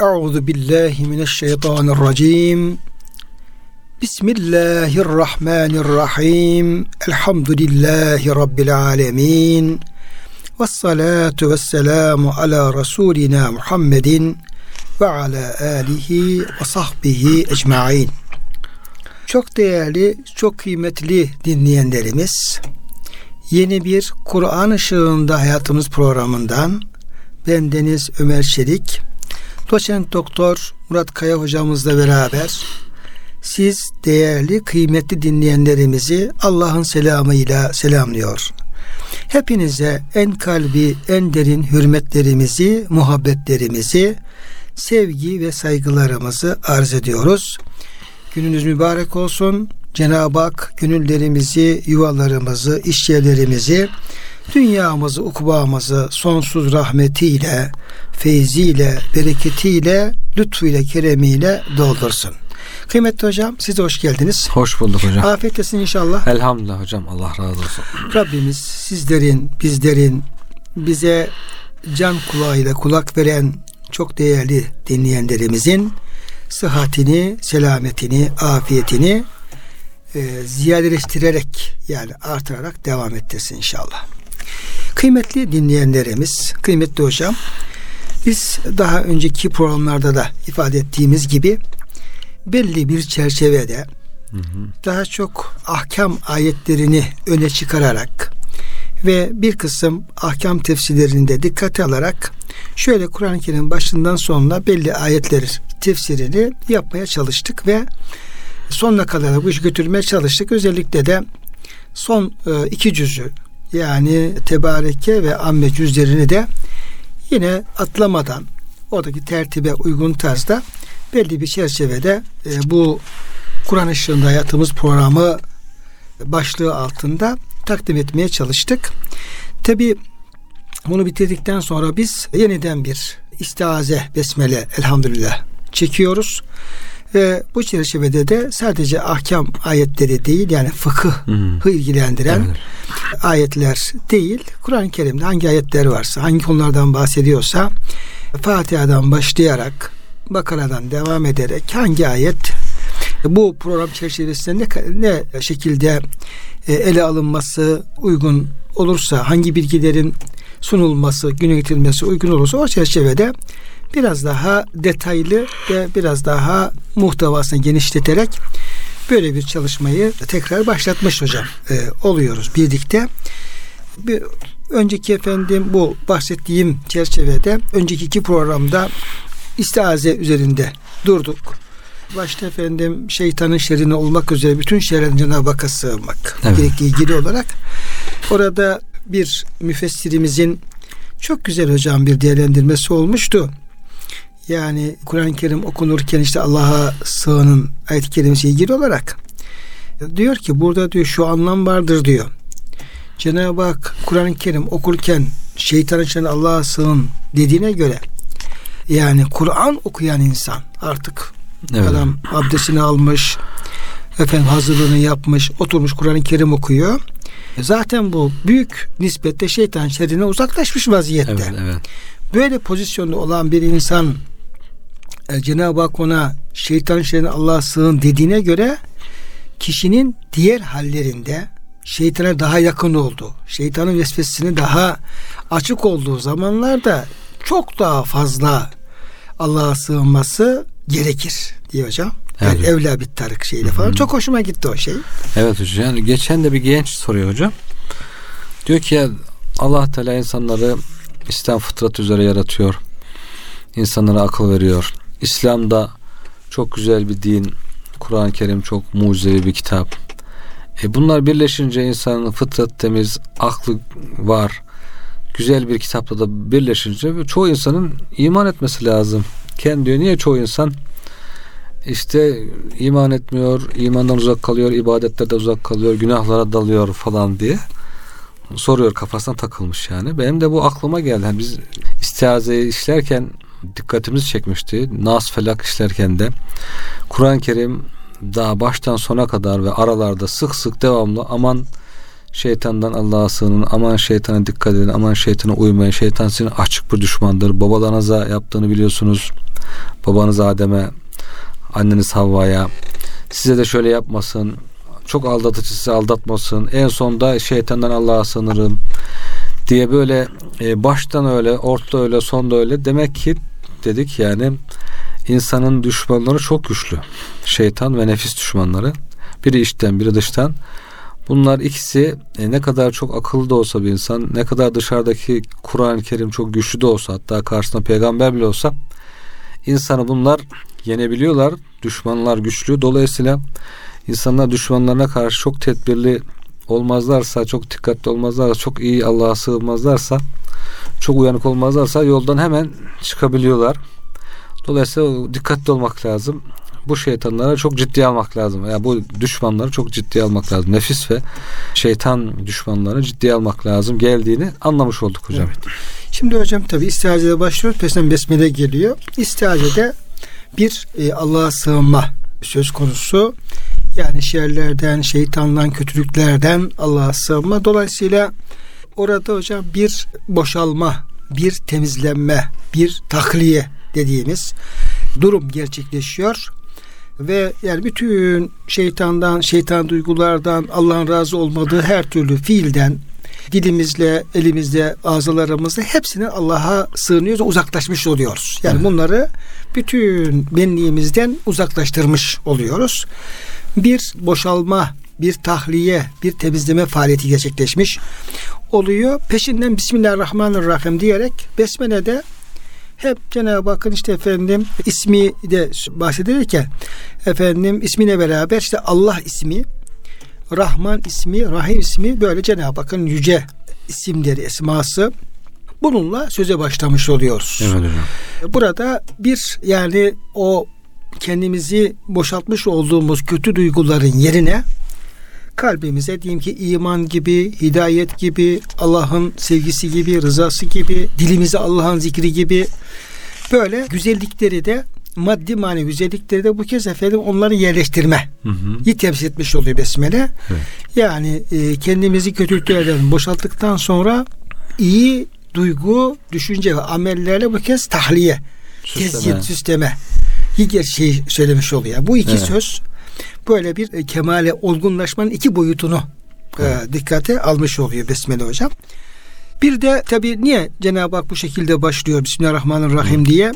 Euzu billahi mineşşeytanirracim. Bismillahirrahmanirrahim. Elhamdülillahi rabbil alamin. Ves salatu vesselamu ala rasulina Muhammedin ve ala alihi ve sahbihi ecmaîn. Çok değerli, çok kıymetli dinleyenlerimiz, yeni bir Kur'an ışığında hayatımız programından ben Deniz Ömer Çelik, doçent doktor Murat Kaya hocamızla beraber siz değerli, kıymetli dinleyenlerimizi Allah'ın selamıyla selamlıyor. Hepinize en kalbi, en derin hürmetlerimizi, muhabbetlerimizi, sevgi ve saygılarımızı arz ediyoruz. Gününüz mübarek olsun. Cenab-ı Hak gönüllerimizi, yuvalarımızı, işyerlerimizi, dünyamızı, ukbamızı sonsuz rahmetiyle, feyziyle, bereketiyle, lütfuyla, keremiyle doldursun. Kıymetli hocam siz hoş geldiniz. Hoş bulduk hocam. Afiyet olsun inşallah. Elhamdülillah hocam Allah razı olsun. Rabbimiz sizlerin, bizlerin bize can kulağıyla kulak veren çok değerli dinleyenlerimizin sıhhatini, selametini, afiyetini e, ziyadeleştirerek yani artırarak devam ettirsin inşallah. Kıymetli dinleyenlerimiz, kıymetli hocam, biz daha önceki programlarda da ifade ettiğimiz gibi belli bir çerçevede daha çok ahkam ayetlerini öne çıkararak ve bir kısım ahkam tefsirlerinde dikkate alarak şöyle Kur'an-ı Kerim başından sonuna belli ayetler tefsirini yapmaya çalıştık ve sonuna kadar bu işi götürmeye çalıştık. Özellikle de son e, iki cüzü yani Tebareke ve Amme cüzlerini de yine atlamadan oradaki tertibe uygun tarzda belli bir çerçevede e, bu Kur'an ışığında hayatımız programı başlığı altında takdim etmeye çalıştık. Tabi bunu bitirdikten sonra biz yeniden bir istiaze besmele elhamdülillah çekiyoruz. Ve bu çerçevede de sadece ahkam ayetleri değil yani fıkıhı ilgilendiren evet. ayetler değil. Kur'an-ı Kerim'de hangi ayetler varsa, hangi konulardan bahsediyorsa Fatiha'dan başlayarak Bakara'dan devam ederek hangi ayet bu program çerçevesinde ne, ne şekilde e, ele alınması uygun olursa hangi bilgilerin sunulması, güne getirilmesi uygun olursa o çerçevede biraz daha detaylı ve biraz daha muhtevasını genişleterek böyle bir çalışmayı tekrar başlatmış hocam e, oluyoruz birlikte. Bir önceki efendim bu bahsettiğim çerçevede önceki iki programda istiaze üzerinde durduk. Başta efendim şeytanın şerrine olmak üzere bütün şerren Cenab-ı Hakk'a sığınmak evet. gerektiği ilgili olarak orada bir müfessirimizin çok güzel hocam bir değerlendirmesi olmuştu. Yani Kur'an-ı Kerim okunurken işte Allah'a sığının ayet-i kerimesi ilgili olarak diyor ki burada diyor şu anlam vardır diyor. Cenab-ı Hak Kur'an-ı Kerim okurken şeytan için Allah'a sığın dediğine göre yani Kur'an okuyan insan artık evet. adam abdestini almış efendim hazırlığını yapmış oturmuş Kur'an-ı Kerim okuyor. Zaten bu büyük nispette şeytan şerrine uzaklaşmış vaziyette. Evet, evet. Böyle pozisyonda olan bir insan e, Cenab-ı Hak ona şeytan şerrine Allah'a sığın dediğine göre kişinin diğer hallerinde şeytana daha yakın olduğu, şeytanın vesvesesine daha açık olduğu zamanlarda çok daha fazla Allah'a sığınması gerekir diyor hocam. Evet. Yani evla bir tarık şeyle falan. Hı-hı. Çok hoşuma gitti o şey. Evet hocam. Yani geçen de bir genç soruyor hocam. Diyor ki ya Allah Teala insanları İslam fıtrat üzere yaratıyor. İnsanlara akıl veriyor. İslam'da çok güzel bir din. Kur'an-ı Kerim çok mucizevi bir kitap. E bunlar birleşince insanın fıtrat temiz, aklı var. Güzel bir kitapla da birleşince çoğu insanın iman etmesi lazım. Kendi diyor niye çoğu insan işte iman etmiyor, imandan uzak kalıyor, ibadetlerden uzak kalıyor, günahlara dalıyor falan diye soruyor kafasına takılmış yani. Benim de bu aklıma geldi. Yani biz istiazeyi işlerken dikkatimizi çekmişti. Nas felak işlerken de Kur'an-ı Kerim daha baştan sona kadar ve aralarda sık sık devamlı aman şeytandan Allah'a sığının, aman şeytana dikkat edin, aman şeytana uymayın, şeytan sizin açık bir düşmandır. Babalarınıza yaptığını biliyorsunuz. babanız Adem'e, anneniz Havva'ya size de şöyle yapmasın, çok aldatıcı sizi aldatmasın, en sonda şeytandan Allah'a sığınırım diye böyle e, baştan öyle, orta öyle, sonda öyle demek ki dedik yani insanın düşmanları çok güçlü. Şeytan ve nefis düşmanları. Biri içten, biri dıştan. Bunlar ikisi e, ne kadar çok akıllı da olsa bir insan, ne kadar dışarıdaki Kur'an-ı Kerim çok güçlü de olsa, hatta karşısında peygamber bile olsa insanı bunlar yenebiliyorlar. Düşmanlar güçlü. Dolayısıyla insanlar düşmanlarına karşı çok tedbirli olmazlarsa, çok dikkatli olmazlarsa, çok iyi Allah'a sığınmazlarsa, çok uyanık olmazlarsa yoldan hemen çıkabiliyorlar. Dolayısıyla dikkatli olmak lazım. Bu şeytanlara çok ciddi almak lazım. Yani bu düşmanları çok ciddi almak lazım. Nefis ve şeytan düşmanları ciddi almak lazım. Geldiğini anlamış olduk hocam. Evet. Şimdi hocam tabi istihacede başlıyoruz. Peşinden besmele geliyor. İstihacede bir e, Allah'a sığınma söz konusu. Yani şerlerden, şeytandan, kötülüklerden Allah'a sığınma. Dolayısıyla orada hocam bir boşalma, bir temizlenme, bir tahliye dediğimiz durum gerçekleşiyor ve yani bütün şeytandan, şeytan duygulardan, Allah'ın razı olmadığı her türlü fiilden dilimizle, elimizle, ağzalarımızla hepsini Allah'a sığınıyoruz, uzaklaşmış oluyoruz. Yani bunları bütün benliğimizden uzaklaştırmış oluyoruz. Bir boşalma, bir tahliye, bir temizleme faaliyeti gerçekleşmiş oluyor. Peşinden Bismillahirrahmanirrahim diyerek Besmele'de hep Cenab-ı Hakk'ın işte efendim ismi de bahsedilirken efendim ismine beraber işte Allah ismi, Rahman ismi, Rahim ismi böyle Cenab-ı Hakk'ın yüce isimleri, esması bununla söze başlamış oluyoruz. Evet hocam. Burada bir yani o kendimizi boşaltmış olduğumuz kötü duyguların yerine kalbimize diyeyim ki iman gibi, hidayet gibi, Allah'ın sevgisi gibi, rızası gibi, dilimize Allah'ın zikri gibi böyle güzellikleri de maddi manevi güzellikleri de bu kez efendim onları yerleştirme hı hı. temsil etmiş oluyor besmele. Evet. Yani e, kendimizi kötülüklerden boşalttıktan sonra iyi duygu, düşünce ve amellerle bu kez tahliye, tezyit, süsleme şey söylemiş oluyor. Bu iki evet. söz böyle bir e, kemale olgunlaşmanın iki boyutunu e, dikkate almış oluyor Besmele hocam. Bir de tabi niye Cenab-ı Hak bu şekilde başlıyor Bismillahirrahmanirrahim diye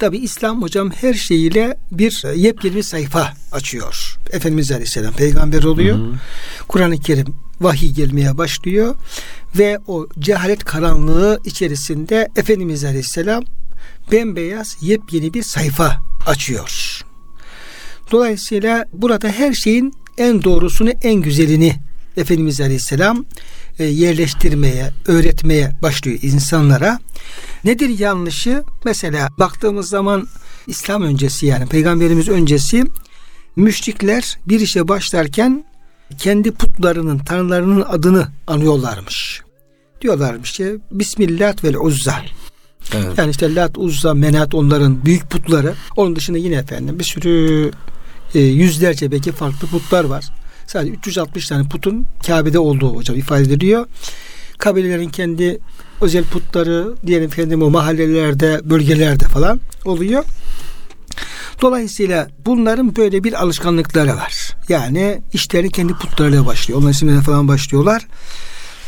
Tabi İslam hocam her şeyiyle bir e, yepyeni bir sayfa açıyor. Efendimiz Aleyhisselam peygamber oluyor. Kur'an-ı Kerim vahiy gelmeye başlıyor ve o cehalet karanlığı içerisinde Efendimiz Aleyhisselam bembeyaz yepyeni bir sayfa açıyor. Dolayısıyla burada her şeyin en doğrusunu, en güzelini Efendimiz Aleyhisselam e, yerleştirmeye, öğretmeye başlıyor insanlara. Nedir yanlışı? Mesela baktığımız zaman İslam öncesi yani peygamberimiz öncesi müşrikler bir işe başlarken kendi putlarının, tanrılarının adını anıyorlarmış. Diyorlarmış ki Bismillah vel Uzza. Evet. Yani işte Lat, Uzza, Menat onların büyük putları. Onun dışında yine efendim bir sürü e, yüzlerce belki farklı putlar var. Sadece 360 tane putun Kabe'de olduğu hocam ifade ediliyor. Kabilelerin kendi özel putları diyelim efendim o mahallelerde, bölgelerde falan oluyor. Dolayısıyla bunların böyle bir alışkanlıkları var. Yani işleri kendi putlarıyla başlıyor. Onların isimlerine falan başlıyorlar.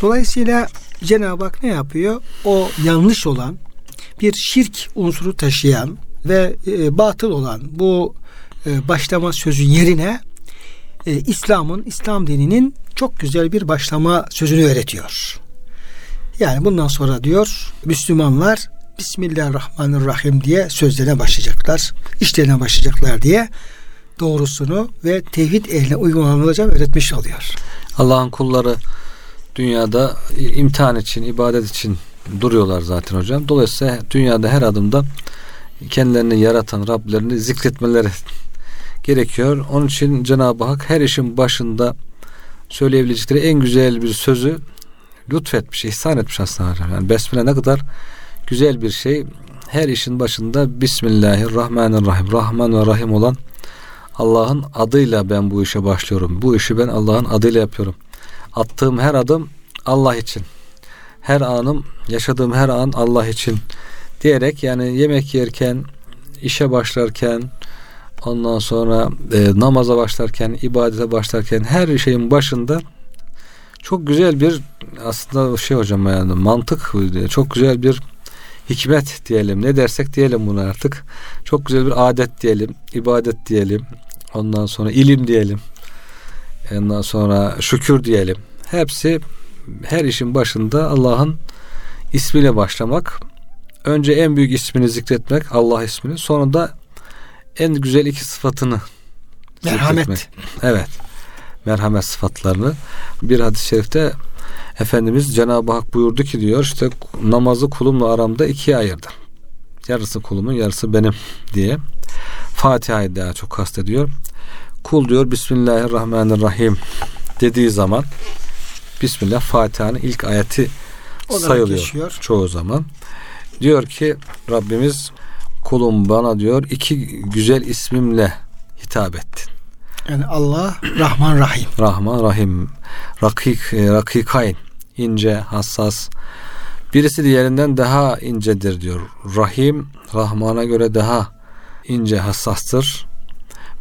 Dolayısıyla Cenab-ı Hak ne yapıyor? O yanlış olan bir şirk unsuru taşıyan ve e, batıl olan bu e, başlama sözü yerine e, İslam'ın, İslam dininin çok güzel bir başlama sözünü öğretiyor. Yani bundan sonra diyor Müslümanlar Bismillahirrahmanirrahim diye sözlerine başlayacaklar. işlerine başlayacaklar diye doğrusunu ve tevhid ehline uygulanılacak öğretmiş oluyor. Allah'ın kulları dünyada imtihan için, ibadet için duruyorlar zaten hocam. Dolayısıyla dünyada her adımda kendilerini yaratan Rablerini zikretmeleri gerekiyor. Onun için Cenab-ı Hak her işin başında söyleyebilecekleri en güzel bir sözü lütfetmiş, ihsan etmiş aslında. Yani besmele ne kadar güzel bir şey. Her işin başında Bismillahirrahmanirrahim. Rahman ve Rahim olan Allah'ın adıyla ben bu işe başlıyorum. Bu işi ben Allah'ın adıyla yapıyorum. Attığım her adım Allah için. Her anım, yaşadığım her an Allah için diyerek yani yemek yerken, işe başlarken ondan sonra e, namaza başlarken, ibadete başlarken her şeyin başında çok güzel bir aslında şey hocam yani mantık çok güzel bir hikmet diyelim. Ne dersek diyelim bunu artık. Çok güzel bir adet diyelim ibadet diyelim. Ondan sonra ilim diyelim. Ondan sonra şükür diyelim. Hepsi her işin başında Allah'ın ismiyle başlamak. Önce en büyük ismini zikretmek Allah ismini. Sonra da en güzel iki sıfatını merhamet zikretmek. evet merhamet sıfatlarını bir hadis-i şerifte Efendimiz Cenab-ı Hak buyurdu ki diyor işte namazı kulumla aramda ikiye ayırdı. Yarısı kulumun yarısı benim diye. Fatiha'yı daha çok kastediyor. Kul diyor Bismillahirrahmanirrahim dediği zaman Bismillah Fatiha'nın ilk ayeti Olarak sayılıyor geçiyor. çoğu zaman. Diyor ki Rabbimiz kulum bana diyor iki güzel ismimle hitap ettin. Yani Allah Rahman Rahim. Rahman Rahim. Rakik, e, rakikayn. ince, hassas. Birisi diğerinden daha incedir diyor. Rahim, Rahman'a göre daha ince, hassastır.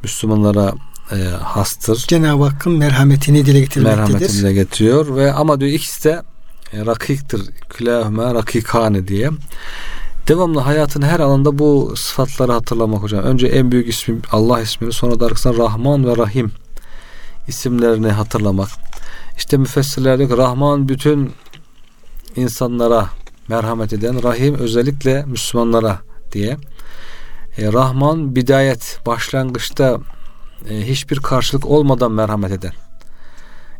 Müslümanlara e, hastır. Cenab-ı Hakk'ın merhametini dile getirmektedir. Merhametini dile getiriyor ve ama diyor ikisi de e, rakiktir. Külahüme rakikane diye. Devamlı hayatın her alanında bu sıfatları hatırlamak hocam. Önce en büyük ismi Allah ismini sonra da arkasından Rahman ve Rahim isimlerini hatırlamak. İşte müfessirler diyor ki Rahman bütün insanlara merhamet eden, Rahim özellikle Müslümanlara diye. E, Rahman bidayet başlangıçta e, hiçbir karşılık olmadan merhamet eden.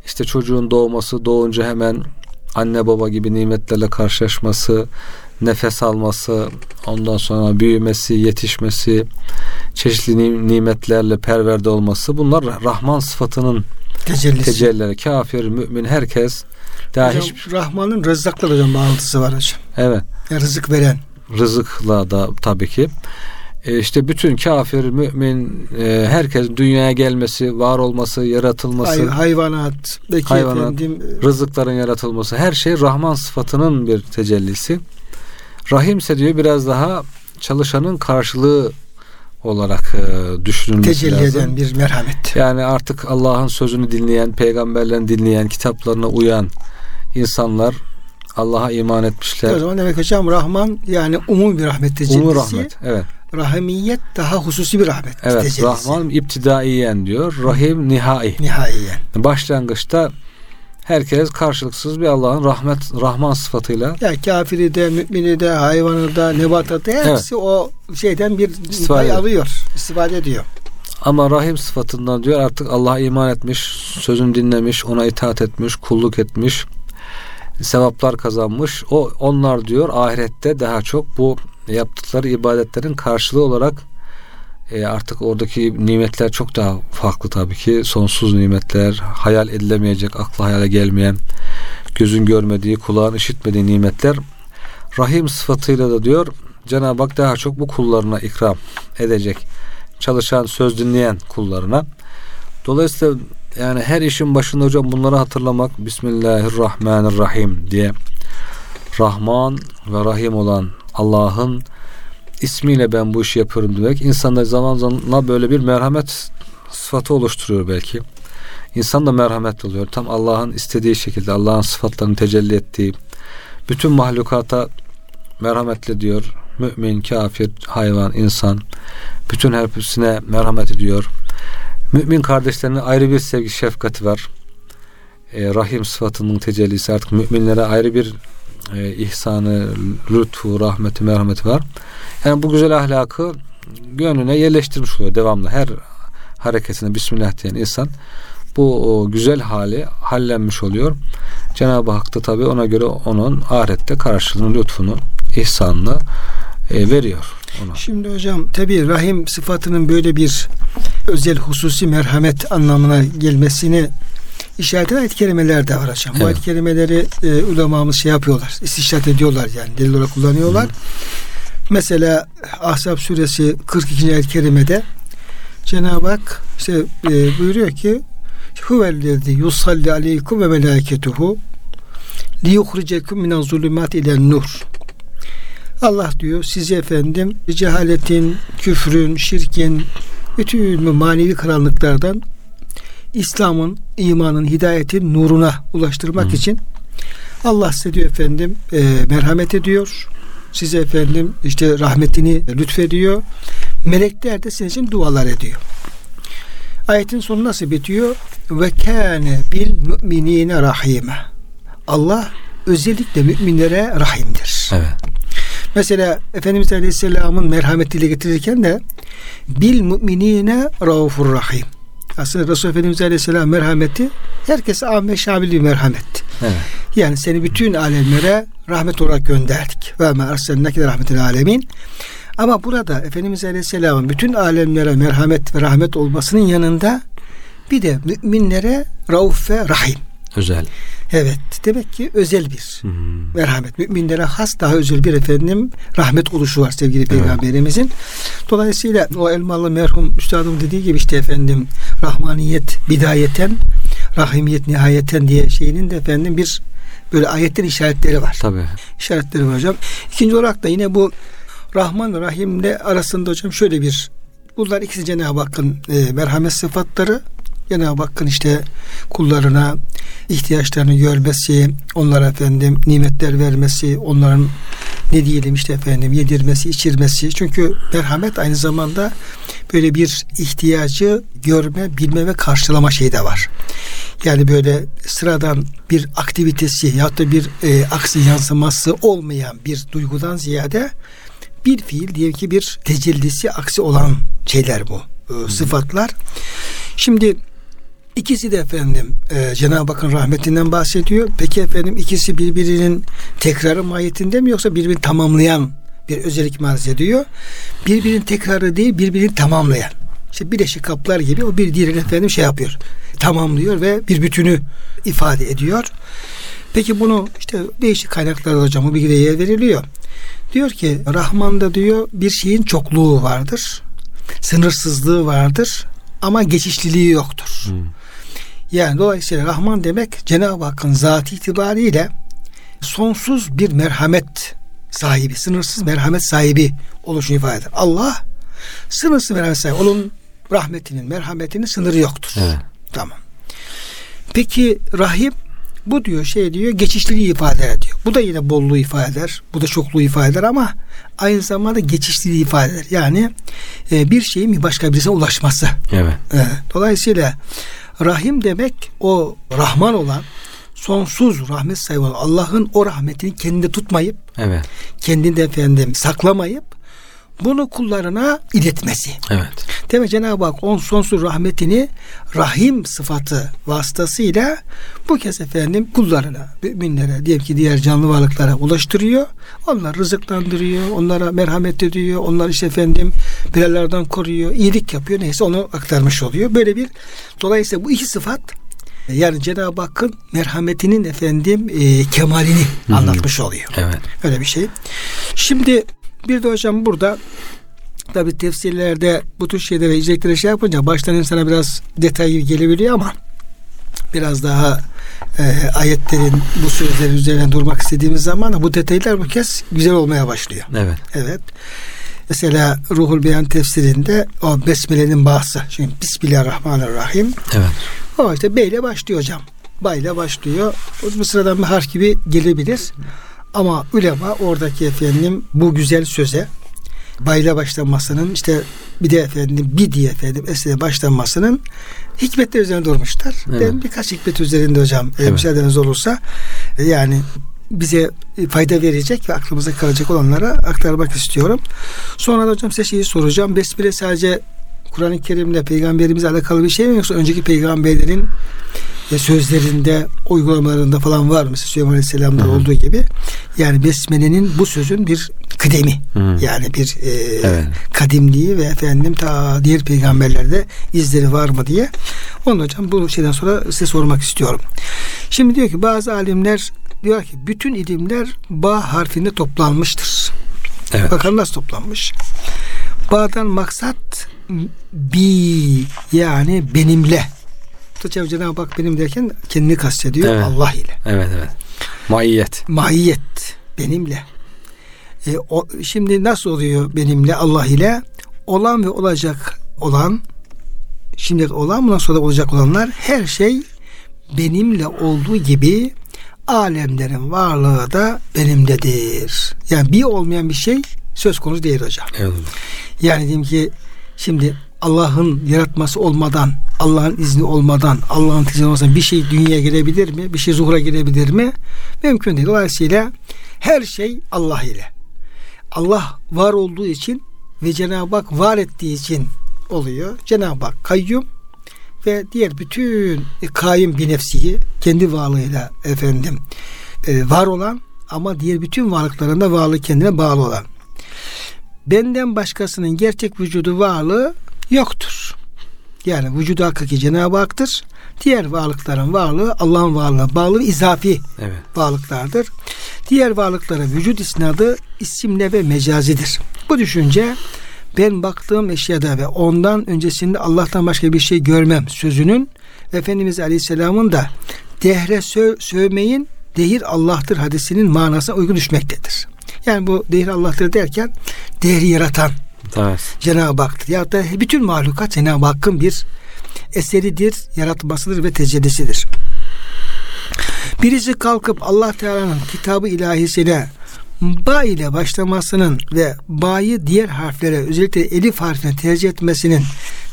İşte çocuğun doğması, doğunca hemen anne baba gibi nimetlerle karşılaşması, nefes alması, ondan sonra büyümesi, yetişmesi, çeşitli nimetlerle perverde olması bunlar Rahman sıfatının Tecellisi. tecellileri. Kafir, mümin herkes daha hocam, hiçbir... Rahman'ın rızıkla hocam bağlantısı var hocam. Evet. Yani rızık veren. Rızıkla da tabii ki. E işte bütün kafir, mümin, e, herkes dünyaya gelmesi, var olması, yaratılması, Hay, hayvanat, hayvanat efendim, rızıkların yaratılması, her şey Rahman sıfatının bir tecellisi. Rahim ise diyor biraz daha çalışanın karşılığı olarak e, düşünülmesi Tecelli lazım. eden bir merhamet. Yani artık Allah'ın sözünü dinleyen, peygamberlerini dinleyen, kitaplarına uyan insanlar Allah'a iman etmişler. O zaman demek hocam Rahman yani umum bir rahmet tecellisi. Umum rahmet, evet. Rahimiyet daha hususi bir rahmet evet, tecellisi. Rahman iptidaiyen diyor. Rahim nihai. Nihaiyen. Başlangıçta herkes karşılıksız bir Allah'ın rahmet rahman sıfatıyla. Ya kafiri de, mümini de, hayvanı da, nebatatı hepsi evet. o şeyden bir istifade pay alıyor, istifade ediyor. Ama rahim sıfatından diyor artık Allah'a iman etmiş, sözünü dinlemiş, ona itaat etmiş, kulluk etmiş, sevaplar kazanmış. O onlar diyor ahirette daha çok bu yaptıkları ibadetlerin karşılığı olarak e, artık oradaki nimetler çok daha farklı tabii ki. Sonsuz nimetler, hayal edilemeyecek, akla hayale gelmeyen, gözün görmediği, kulağın işitmediği nimetler. Rahim sıfatıyla da diyor Cenab-ı Hak daha çok bu kullarına ikram edecek. Çalışan, söz dinleyen kullarına. Dolayısıyla yani her işin başında hocam bunları hatırlamak Bismillahirrahmanirrahim diye Rahman ve Rahim olan Allah'ın ismiyle ben bu işi yapıyorum demek insanda zaman zaman böyle bir merhamet sıfatı oluşturuyor belki. İnsan da merhamet oluyor. Tam Allah'ın istediği şekilde Allah'ın sıfatlarını tecelli ettiği bütün mahlukata merhametle diyor. Mümin, kafir, hayvan, insan bütün hepsine merhamet ediyor. Mümin kardeşlerine ayrı bir sevgi şefkati var. E, rahim sıfatının tecellisi artık müminlere ayrı bir e, ihsanı, lütfu, rahmeti, merhameti var. Yani bu güzel ahlakı gönlüne yerleştirmiş oluyor devamlı. Her hareketine Bismillah diyen insan bu o güzel hali hallenmiş oluyor. Cenab-ı Hak da tabi ona göre onun ahirette karşılığını, lütfunu, ihsanını e, veriyor. Ona. Şimdi hocam tabi rahim sıfatının böyle bir özel hususi merhamet anlamına gelmesini işaret eden ayet kelimeler de var hocam. Evet. Bu ayet kelimeleri e, ulemamız şey yapıyorlar. istişat ediyorlar yani. Delil olarak kullanıyorlar. Hı. Mesela Ahzab suresi 42. ayet kerimede Cenab-ı Hak işte e, buyuruyor ki Huvellezi yusalli aleykum ve melâketuhu liyuhricekum minen zulümat ile nur. Allah diyor sizi efendim cehaletin, küfrün, şirkin, bütün manevi karanlıklardan İslam'ın, imanın, hidayetin nuruna ulaştırmak Hı. için Allah size diyor efendim e, merhamet ediyor. Size efendim işte rahmetini lütfediyor. Melekler de sizin için dualar ediyor. Ayetin sonu nasıl bitiyor? Ve kâne bil müminine rahime. Allah özellikle müminlere rahimdir. Evet. Mesela Efendimiz Aleyhisselam'ın merhametiyle getirirken de bil müminine raufur rahim. Aslında Resul Efendimiz Aleyhisselam merhameti herkese amme şamil bir merhamet. Evet. Yani seni bütün alemlere rahmet olarak gönderdik. Ve ma arsalnake rahmetin alemin. Ama burada Efendimiz Aleyhisselam'ın bütün alemlere merhamet ve rahmet olmasının yanında bir de müminlere rauf ve rahim. Özel. Evet. Demek ki özel bir hmm. merhamet. Müminlere has daha özel bir efendim rahmet oluşu var sevgili peygamberimizin. Evet. Dolayısıyla o Elmalı merhum üstadım dediği gibi işte efendim rahmaniyet bidayeten rahimiyet nihayeten diye şeyinin de efendim bir böyle ayetten işaretleri var. Tabii. İşaretleri var hocam. İkinci olarak da yine bu Rahman ve Rahim'le arasında hocam şöyle bir bunlar ikisi Cenab-ı Hakk'ın e, merhamet sıfatları. Cenab-ı Hakk'ın işte kullarına ihtiyaçlarını görmesi, onlara efendim nimetler vermesi, onların ne diyelim işte efendim yedirmesi, içirmesi. Çünkü merhamet aynı zamanda böyle bir ihtiyacı görme, bilme ve karşılama şeyi de var. Yani böyle sıradan bir aktivitesi ya da bir e, aksi yansıması olmayan bir duygudan ziyade bir fiil diyelim ki bir tecellisi aksi olan şeyler bu. E, sıfatlar. Şimdi İkisi de efendim e, Cenab-ı Hakk'ın rahmetinden bahsediyor. Peki efendim ikisi birbirinin tekrarı mahiyetinde mi yoksa birbirini tamamlayan bir özellik marz ediyor. Birbirinin tekrarı değil birbirini tamamlayan. İşte bileşik kaplar gibi o bir diğerini efendim şey yapıyor. Tamamlıyor ve bir bütünü ifade ediyor. Peki bunu işte değişik kaynaklarda hocam bu bilgiye yer veriliyor. Diyor ki Rahman'da diyor bir şeyin çokluğu vardır. Sınırsızlığı vardır ama geçişliliği yoktur. Hmm. Yani dolayısıyla Rahman demek Cenab-ı Hakk'ın zatı itibariyle sonsuz bir merhamet sahibi, sınırsız merhamet sahibi oluşunu ifade eder. Allah sınırsız merhamet sahibi. Onun rahmetinin, merhametinin sınırı yoktur. Evet. Tamam. Peki Rahim bu diyor şey diyor geçişliliği ifade ediyor. Bu da yine bolluğu ifade eder. Bu da çokluğu ifade eder ama aynı zamanda geçişliliği ifade eder. Yani e, bir şeyin bir başka birisine ulaşması. Evet. E, dolayısıyla Rahim demek o Rahman olan sonsuz rahmet sahibi olan Allah'ın o rahmetini kendinde tutmayıp evet. kendinde efendim saklamayıp bunu kullarına iletmesi. Evet. Demek Cenab-ı Hak on sonsuz rahmetini rahim sıfatı vasıtasıyla bu kez efendim kullarına, müminlere, diyelim ki diğer canlı varlıklara ulaştırıyor. Onları rızıklandırıyor, onlara merhamet ediyor, onları işte efendim belalardan koruyor, iyilik yapıyor. Neyse onu aktarmış oluyor. Böyle bir dolayısıyla bu iki sıfat yani Cenab-ı Hakk'ın merhametinin efendim e, kemalini Hı-hı. anlatmış oluyor. Evet. Öyle bir şey. Şimdi bir de hocam burada tabi tefsirlerde bu tür şeylere icreklere şey yapınca baştan insana biraz detaylı gelebiliyor ama biraz daha e, ayetlerin bu sözlerin üzerine durmak istediğimiz zaman bu detaylar bu kez güzel olmaya başlıyor. Evet. Evet. Mesela Ruhul Beyan tefsirinde o Besmele'nin bahsi. Şimdi Bismillahirrahmanirrahim. Evet. O işte B ile başlıyor hocam. Ba ile başlıyor. O bu sıradan bir harf gibi gelebilir. Ama ulema oradaki efendim bu güzel söze bayla başlanmasının işte bir de efendim bir diye efendim esere başlanmasının hikmetler üzerine durmuşlar. Evet. Ben birkaç hikmet üzerinde hocam evet. müsaadeniz olursa yani bize fayda verecek ve aklımıza kalacak olanlara aktarmak istiyorum. Sonra da hocam size şeyi soracağım. Besmele sadece Kur'an-ı Kerim'le peygamberimizle alakalı bir şey mi yoksa önceki peygamberlerin e, sözlerinde, uygulamalarında falan var mı? Süleyman Aleyhisselam'da olduğu gibi. Yani Besmele'nin bu sözün bir kıdemi. Hı. Yani bir e, evet. kadimliği ve efendim ta diğer peygamberlerde izleri var mı diye. Onun hocam bu şeyden sonra size sormak istiyorum. Şimdi diyor ki bazı alimler diyor ki bütün ilimler ba harfinde toplanmıştır. Evet. Bakalım nasıl toplanmış. Ba'dan maksat bi yani benimle Kısaca Cenab-ı Hak benim derken kendini kastediyor evet. Allah ile. Evet evet. Maiyet. Maiyet benimle. E, o, şimdi nasıl oluyor benimle Allah ile? Olan ve olacak olan şimdi olan bundan sonra olacak olanlar her şey benimle olduğu gibi alemlerin varlığı da benimdedir. Yani bir olmayan bir şey söz konusu değil hocam. Evet. Yani diyeyim ki şimdi Allah'ın yaratması olmadan, Allah'ın izni olmadan, Allah'ın izni olmadan bir şey dünyaya girebilir mi? Bir şey zuhura girebilir mi? Mümkün değil. Dolayısıyla her şey Allah ile. Allah var olduğu için ve Cenab-ı Hak var ettiği için oluyor. Cenab-ı Hak kayyum ve diğer bütün kayyum bir nefsiyi kendi varlığıyla efendim e, var olan ama diğer bütün varlıklarında varlığı kendine bağlı olan. Benden başkasının gerçek vücudu varlığı yoktur. Yani vücudu hakiki Cenab-ı Hak'tır. Diğer varlıkların varlığı Allah'ın varlığına bağlı izafi evet. varlıklardır. Diğer varlıklara vücut isnadı isimle ve mecazidir. Bu düşünce ben baktığım eşyada ve ondan öncesinde Allah'tan başka bir şey görmem sözünün Efendimiz Aleyhisselam'ın da dehre sö sövmeyin dehir Allah'tır hadisinin manasına uygun düşmektedir. Yani bu dehir Allah'tır derken dehri yaratan evet. Cenab-ı Hak'tır. Ya da bütün mahlukat Cenab-ı Hakk'ın bir eseridir, yaratmasıdır ve tecellisidir. Birisi kalkıp Allah Teala'nın kitabı ilahisine ba ile başlamasının ve ba'yı diğer harflere özellikle elif harfine tercih etmesinin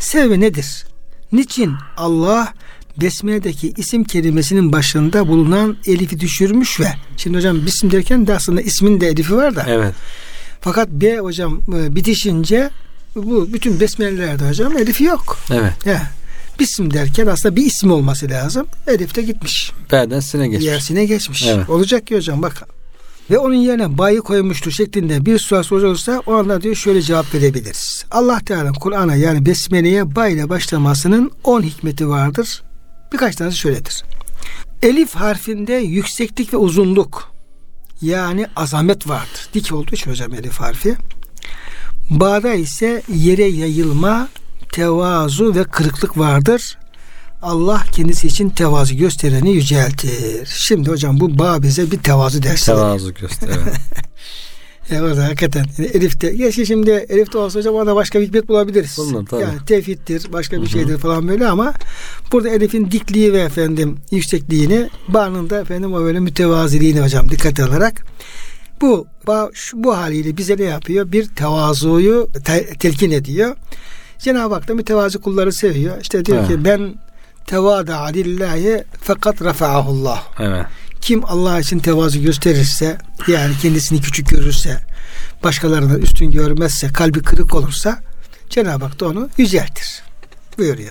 sebebi nedir? Niçin Allah Besmele'deki isim kelimesinin başında bulunan elifi düşürmüş ve şimdi hocam bisim derken de aslında ismin de elifi var da. Evet. Fakat B hocam e, bitişince bu bütün besmelelerde hocam elifi yok. Evet. Ya, bisim derken aslında bir isim olması lazım. Elif de gitmiş. B'den sine geçmiş. Yersine geçmiş. Evet. Olacak ki hocam bak. Ve onun yerine bayı koymuştur şeklinde bir sual sorulursa o anda diyor şöyle cevap verebiliriz. Allah Teala Kur'an'a yani Besmele'ye bay ile başlamasının 10 hikmeti vardır. Birkaç tanesi şöyledir. Elif harfinde yükseklik ve uzunluk yani azamet vardır. Dik olduğu için hocam elif harfi. Ba'da ise yere yayılma, tevazu ve kırıklık vardır. Allah kendisi için tevazu göstereni yüceltir. Şimdi hocam bu bağ bize bir tevazu dersi. Tevazu göster. Evet orada hakikaten. Yani Elif'te. Gerçi şimdi Elif'te olsa hocam orada başka bir hikmet bulabiliriz. Bulunur, tabii. Yani tevhiddir, başka bir şeydir falan böyle ama burada Elif'in dikliği ve efendim yüksekliğini bağında efendim o böyle mütevaziliğini hocam dikkat alarak bu şu, bu haliyle bize ne yapıyor? Bir tevazuyu te, telkin ediyor. Cenab-ı Hak da mütevazi kulları seviyor. İşte diyor evet. ki ben tevada lillahi fakat rafa'ahullah. Evet. Kim Allah için tevazu gösterirse yani kendisini küçük görürse başkalarına üstün görmezse kalbi kırık olursa Cenab-ı Hak da onu yüceltir buyuruyor.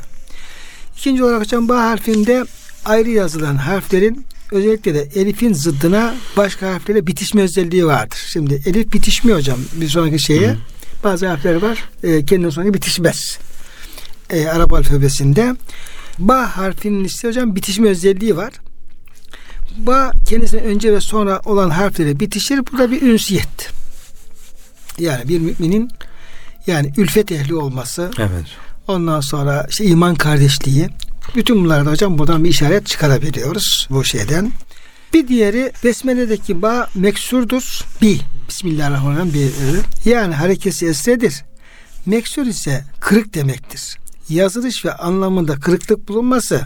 İkinci olarak hocam ba harfinde ayrı yazılan harflerin özellikle de elifin zıddına başka harflere bitişme özelliği vardır. Şimdi elif bitişmiyor hocam bir sonraki şeye. Hı. Bazı harfler var e, kendinden sonra bitişmez. E, Arap alfabesinde. Ba harfinin ise hocam bitişme özelliği var ba kendisine önce ve sonra olan harfleri bitişir. Burada bir ünsiyet. Yani bir müminin yani ülfet ehli olması. Evet. Ondan sonra işte iman kardeşliği. Bütün bunlarda hocam buradan bir işaret çıkarabiliyoruz bu şeyden. Bir diğeri Besmele'deki ba meksurdur. Bi. Bismillahirrahmanirrahim. Bir, yani harekesi esredir. Meksur ise kırık demektir. Yazılış ve anlamında kırıklık bulunması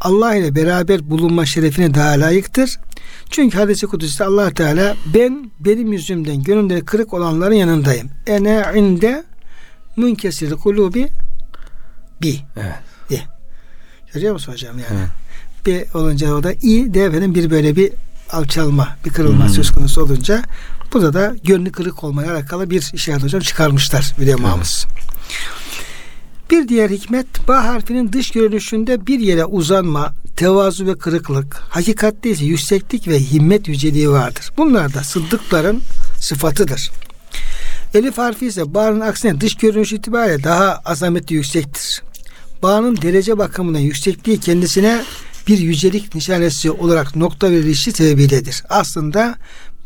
Allah ile beraber bulunma şerefine daha layıktır. Çünkü hadisi kudüsü Allah Teala ben benim yüzümden gönülleri kırık olanların yanındayım. Ene inde münkesir kulubi bi. Evet. Bi. Görüyor musun hocam yani? Evet. Bir olunca o da i de efendim bir böyle bir alçalma, bir kırılma hmm. söz konusu olunca burada da gönlü kırık olmaya alakalı bir işaret hocam çıkarmışlar ulemamız. Evet. Bir diğer hikmet ba harfinin dış görünüşünde bir yere uzanma, tevazu ve kırıklık, hakikatte ise yükseklik ve himmet yüceliği vardır. Bunlar da sıddıkların sıfatıdır. Elif harfi ise bağın aksine dış görünüş itibariyle daha azametli yüksektir. Bağın derece bakımından yüksekliği kendisine bir yücelik nişanesi olarak nokta verilişi sebebiyledir. Aslında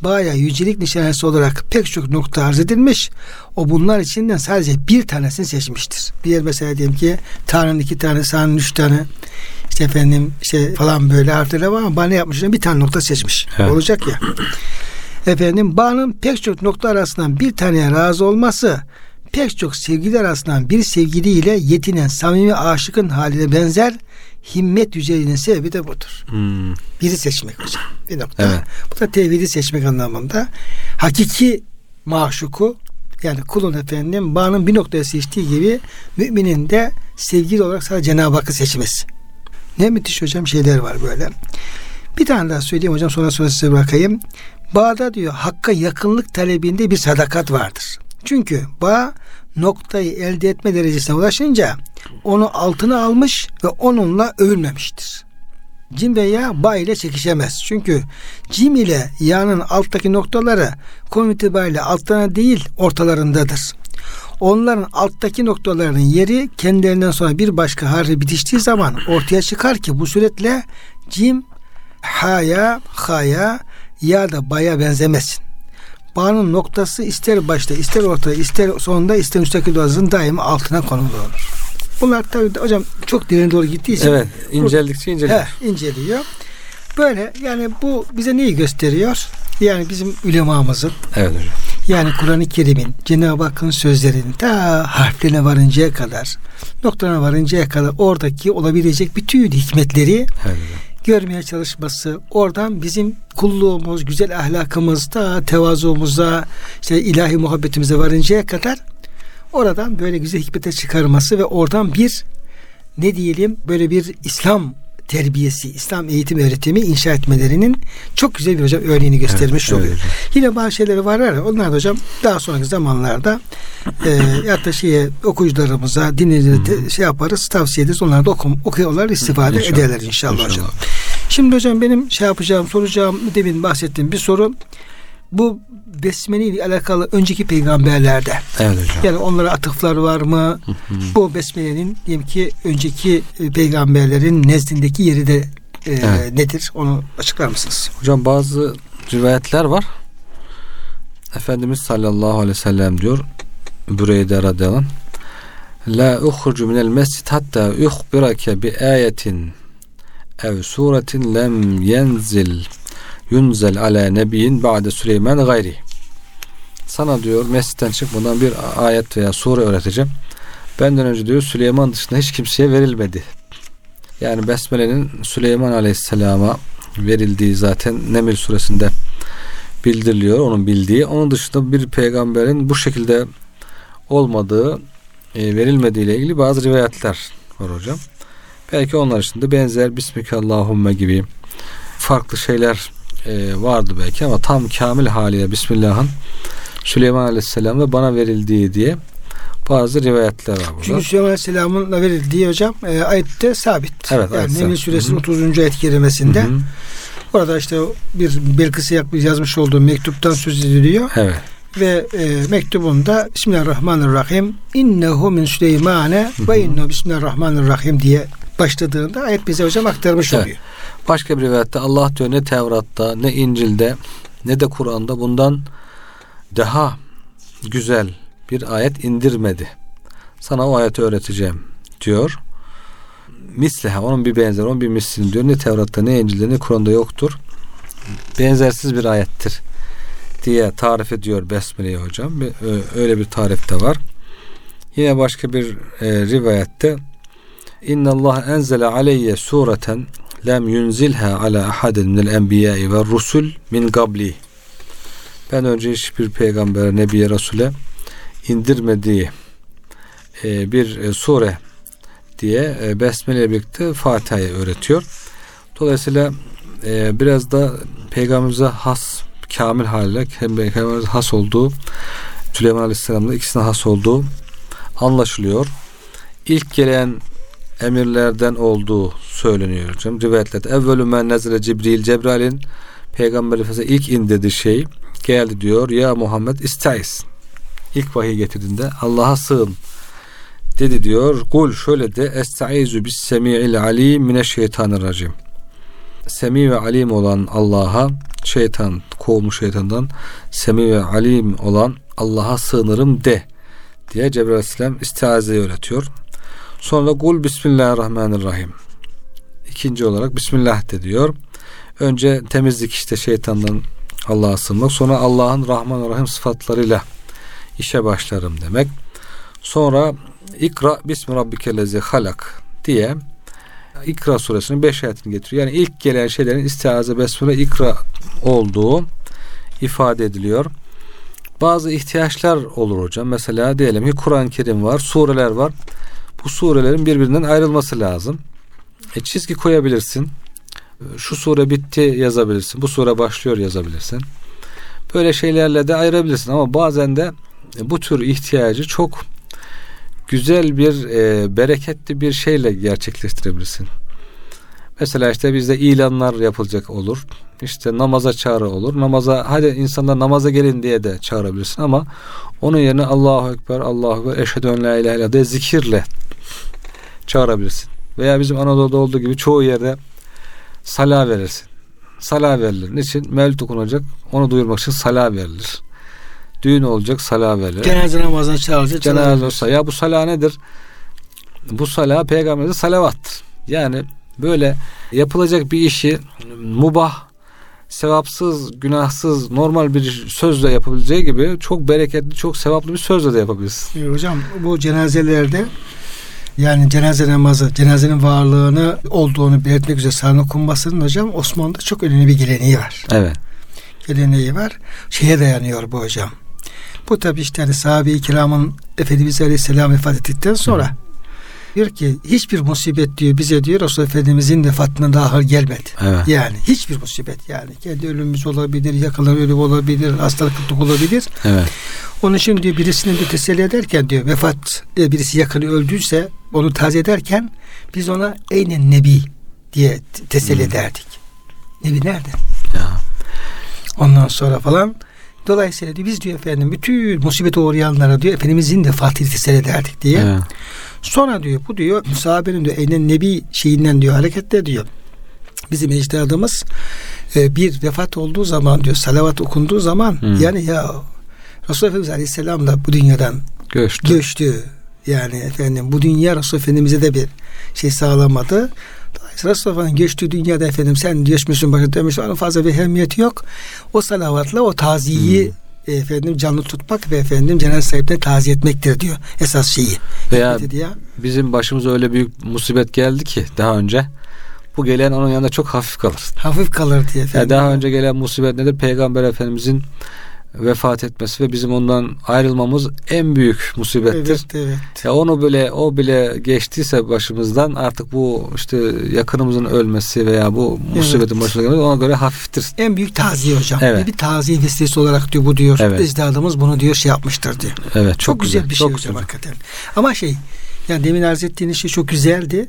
baya yücelik nişanesi olarak pek çok nokta arz edilmiş. O bunlar içinden sadece bir tanesini seçmiştir. Bir yer mesela diyelim ki Tanrı'nın iki tane, Sa'nın üç tane işte efendim işte falan böyle harfleri var ama bana yapmış bir tane nokta seçmiş. Evet. Olacak ya. efendim bağın pek çok nokta arasından bir taneye razı olması pek çok sevgili arasından bir sevgiliyle yetinen samimi aşıkın haline benzer himmet yüceliğinin sebebi de budur. Hmm. Biri seçmek hocam. Bir nokta. Evet. Bu da tevhidi seçmek anlamında. Hakiki maşuku yani kulun efendim bağının bir noktaya seçtiği gibi müminin de sevgili olarak sadece Cenab-ı Hakk'ı seçmesi. Ne müthiş hocam şeyler var böyle. Bir tane daha söyleyeyim hocam sonra sonra size bırakayım. Bağda diyor hakka yakınlık talebinde bir sadakat vardır. Çünkü bağ noktayı elde etme derecesine ulaşınca onu altına almış ve onunla övülmemiştir. Cim ve yağ bağ ile çekişemez. Çünkü cim ile yağın alttaki noktaları konum itibariyle altlarına değil ortalarındadır. Onların alttaki noktalarının yeri kendilerinden sonra bir başka harfi bitiştiği zaman ortaya çıkar ki bu suretle cim haya, haya ya da baya benzemesin. Bağının noktası ister başta, ister ortada, ister sonunda, ister müstakil duasının daima altına konulu olur. Bunlar tabii hocam çok derin doğru gittiği için. Evet, inceldikçe inceliyor. He, inceliyor. Böyle yani bu bize neyi gösteriyor? Yani bizim ulemamızın evet hocam. yani Kur'an-ı Kerim'in Cenab-ı Hakk'ın sözlerinin ta harflerine varıncaya kadar noktalarına varıncaya kadar oradaki olabilecek bütün hikmetleri evet görmeye çalışması, oradan bizim kulluğumuz, güzel ahlakımız da tevazuumuza, işte ilahi muhabbetimize varıncaya kadar oradan böyle güzel hikmete çıkarması ve oradan bir ne diyelim böyle bir İslam terbiyesi, İslam eğitim öğretimi inşa etmelerinin çok güzel bir hocam örneğini göstermiş evet, oluyor. Evet. Yine bazı şeyleri var ya onlar da hocam daha sonraki zamanlarda e, ya da şeye okuyucularımıza dinleyicilerimize şey yaparız tavsiye ederiz. Onlar da okum, okuyorlar istifade inşallah. ederler inşallah, inşallah hocam. Şimdi hocam benim şey yapacağım soracağım demin bahsettiğim bir soru bu besmele ile alakalı önceki peygamberlerde. Evet hocam. Yani onlara atıflar var mı? bu besmelenin diyelim ki önceki e, peygamberlerin nezdindeki yeri de e, evet. nedir? Onu açıklar mısınız? Hocam bazı rivayetler var. Efendimiz sallallahu aleyhi ve sellem diyor Büreyde radıyallahu anh La uhrucu minel mescid hatta uhbirake bi ayetin ev suretin lem yenzil yunzel ala nebiyin ba'de Süleyman gayri. Sana diyor mescitten çıkmadan bir ayet veya sure öğreteceğim. Benden önce diyor Süleyman dışında hiç kimseye verilmedi. Yani Besmele'nin Süleyman Aleyhisselam'a verildiği zaten Nemil suresinde bildiriliyor. Onun bildiği. Onun dışında bir peygamberin bu şekilde olmadığı e, verilmediği ile ilgili bazı rivayetler var hocam. Belki onlar içinde benzer Bismillahümme gibi farklı şeyler e, vardı belki ama tam kamil haliyle Bismillah'ın Süleyman Aleyhisselam'da bana verildiği diye bazı rivayetler var burada. Çünkü Süleyman Aleyhisselam'ın verildiği hocam e, ayette sabit. Evet, yani Neml suresinin 30. ayet kerimesinde. Hı-hı. Orada işte bir bir kısa yazmış olduğu mektuptan söz ediliyor. Evet. Ve e, mektubunda Bismillahirrahmanirrahim innehu min Süleymane ve innehu Bismillahirrahmanirrahim diye başladığında ayet bize hocam aktarmış evet. oluyor. Başka bir rivayette Allah diyor ne Tevrat'ta ne İncil'de ne de Kur'an'da bundan daha güzel bir ayet indirmedi. Sana o ayeti öğreteceğim diyor. Misleha onun bir benzer onun bir mislini diyor. Ne Tevrat'ta ne İncil'de ne Kur'an'da yoktur. Benzersiz bir ayettir diye tarif ediyor Besmele'yi hocam. Öyle bir tarif de var. Yine başka bir e, rivayette İnna Allah enzele aleyye sureten lem yunzilha ala ahadin minel enbiyai ve rusul min gabli. Ben önce hiçbir peygamber, nebiye, rasule indirmediği e, bir e, sure diye e, Besmele ile birlikte Fatiha'yı öğretiyor. Dolayısıyla biraz da peygamberimize has kamil haliyle hem peygamberimize has olduğu Süleyman Aleyhisselam'da ikisine has olduğu anlaşılıyor. İlk gelen emirlerden olduğu söyleniyor. Rivayetlerde evvelü men nezile Cibril Cebrail'in Peygamber Efendimiz'e ilk indirdiği şey geldi diyor. Ya Muhammed istaiz. İlk vahiy getirdiğinde Allah'a sığın dedi diyor. Kul şöyle de estaizu bis semi'il alim mineşşeytanirracim. Semi ve alim olan Allah'a şeytan kovmuş şeytandan semi ve alim olan Allah'a sığınırım de diye Cebrail Aleyhisselam istiazeyi öğretiyor. Sonra kul Bismillahirrahmanirrahim. İkinci olarak Bismillah de diyor. Önce temizlik işte şeytandan Allah'a sığınmak. Sonra Allah'ın Rahman ve Rahim sıfatlarıyla işe başlarım demek. Sonra İkra bismi rabbikellezi halak diye İkra suresinin 5 ayetini getiriyor. Yani ilk gelen şeylerin istiaze besmele ikra olduğu ifade ediliyor. Bazı ihtiyaçlar olur hocam. Mesela diyelim ki Kur'an-ı Kerim var, sureler var. Bu surelerin birbirinden ayrılması lazım. E, çizgi koyabilirsin. Şu sure bitti yazabilirsin. Bu sure başlıyor yazabilirsin. Böyle şeylerle de ayırabilirsin ama bazen de bu tür ihtiyacı çok güzel bir e, bereketli bir şeyle gerçekleştirebilirsin. Mesela işte bizde ilanlar yapılacak olur. İşte namaza çağrı olur. Namaza hadi insanlar namaza gelin diye de çağırabilirsin ama onun yerine Allahu Ekber, Allahu Ekber, Eşhedü en la ilahe illallah de zikirle çağırabilirsin. Veya bizim Anadolu'da olduğu gibi çoğu yerde sala verirsin. Sala verilir. Niçin? Mevlüt okunacak. Onu duyurmak için sala verilir. Düğün olacak sala verilir. Cenaze namazına çağıracak. Cenaze olsa. Ya bu sala nedir? Bu sala peygamberimize salavattır. Yani böyle yapılacak bir işi mubah, sevapsız, günahsız, normal bir sözle yapabileceği gibi çok bereketli, çok sevaplı bir sözle de yapabilirsin. Ee, hocam bu cenazelerde yani cenaze namazı, cenazenin varlığını olduğunu belirtmek üzere sarın okunmasının hocam Osmanlı'da çok önemli bir geleneği var. Evet. Geleneği var. Şeye dayanıyor bu hocam. Bu tabi işte hani sahabe-i kiramın Efendimiz Aleyhisselam vefat ettikten sonra Hı. Diyor ki hiçbir musibet diyor bize diyor Resulullah Efendimizin vefatına dahil gelmedi. Evet. Yani hiçbir musibet yani kendi ölümümüz olabilir, yakınlar ölüm olabilir, hastalıklık olabilir. Evet. Onun için diyor birisini de teselli ederken diyor vefat e, birisi yakını öldüyse onu taze ederken biz ona eynen nebi diye teselli hmm. ederdik. Nebi nerede? Ya. Ondan sonra falan Dolayısıyla diyor, biz diyor efendim bütün musibete uğrayanlara diyor Efendimizin de fatihini teselli ederdik diye. Evet. Sonra diyor bu diyor sahabenin diyor eynen nebi şeyinden diyor hareketle diyor. Bizim ecdadımız e, bir vefat olduğu zaman diyor salavat okunduğu zaman hmm. yani ya Resulullah Efendimiz Aleyhisselam da bu dünyadan göçtü. göçtü. Yani efendim bu dünya Resulullah Efendimiz'e de bir şey sağlamadı. Dolayısıyla Resulullah'ın geçtiği dünyada efendim sen geçmişsin başına demiş onun fazla bir ehemmiyeti yok. O salavatla o taziyi hmm. Efendim canlı tutmak ve efendim cenaze sahiplerine taziye etmektir diyor esas şeyi. Veya bizim başımıza öyle büyük musibet geldi ki daha önce bu gelen onun yanında çok hafif kalır. Hafif kalır diye efendim. Yani daha önce gelen musibet nedir? Peygamber Efendimizin vefat etmesi ve bizim ondan ayrılmamız en büyük musibettir. Evet, evet. Ya onu böyle o bile geçtiyse başımızdan artık bu işte yakınımızın ölmesi veya bu musibetin evet. başına gelmesi ona göre hafiftir. En büyük taziye hocam. Evet. Bir taziye vesilesi olarak diyor bu diyor. Evet. Ecdadımız bunu diyor şey yapmıştır diyor. Evet. Çok, çok güzel, güzel bir şey çok hocam güzel. hakikaten. Ama şey yani demin arz ettiğiniz şey çok güzeldi.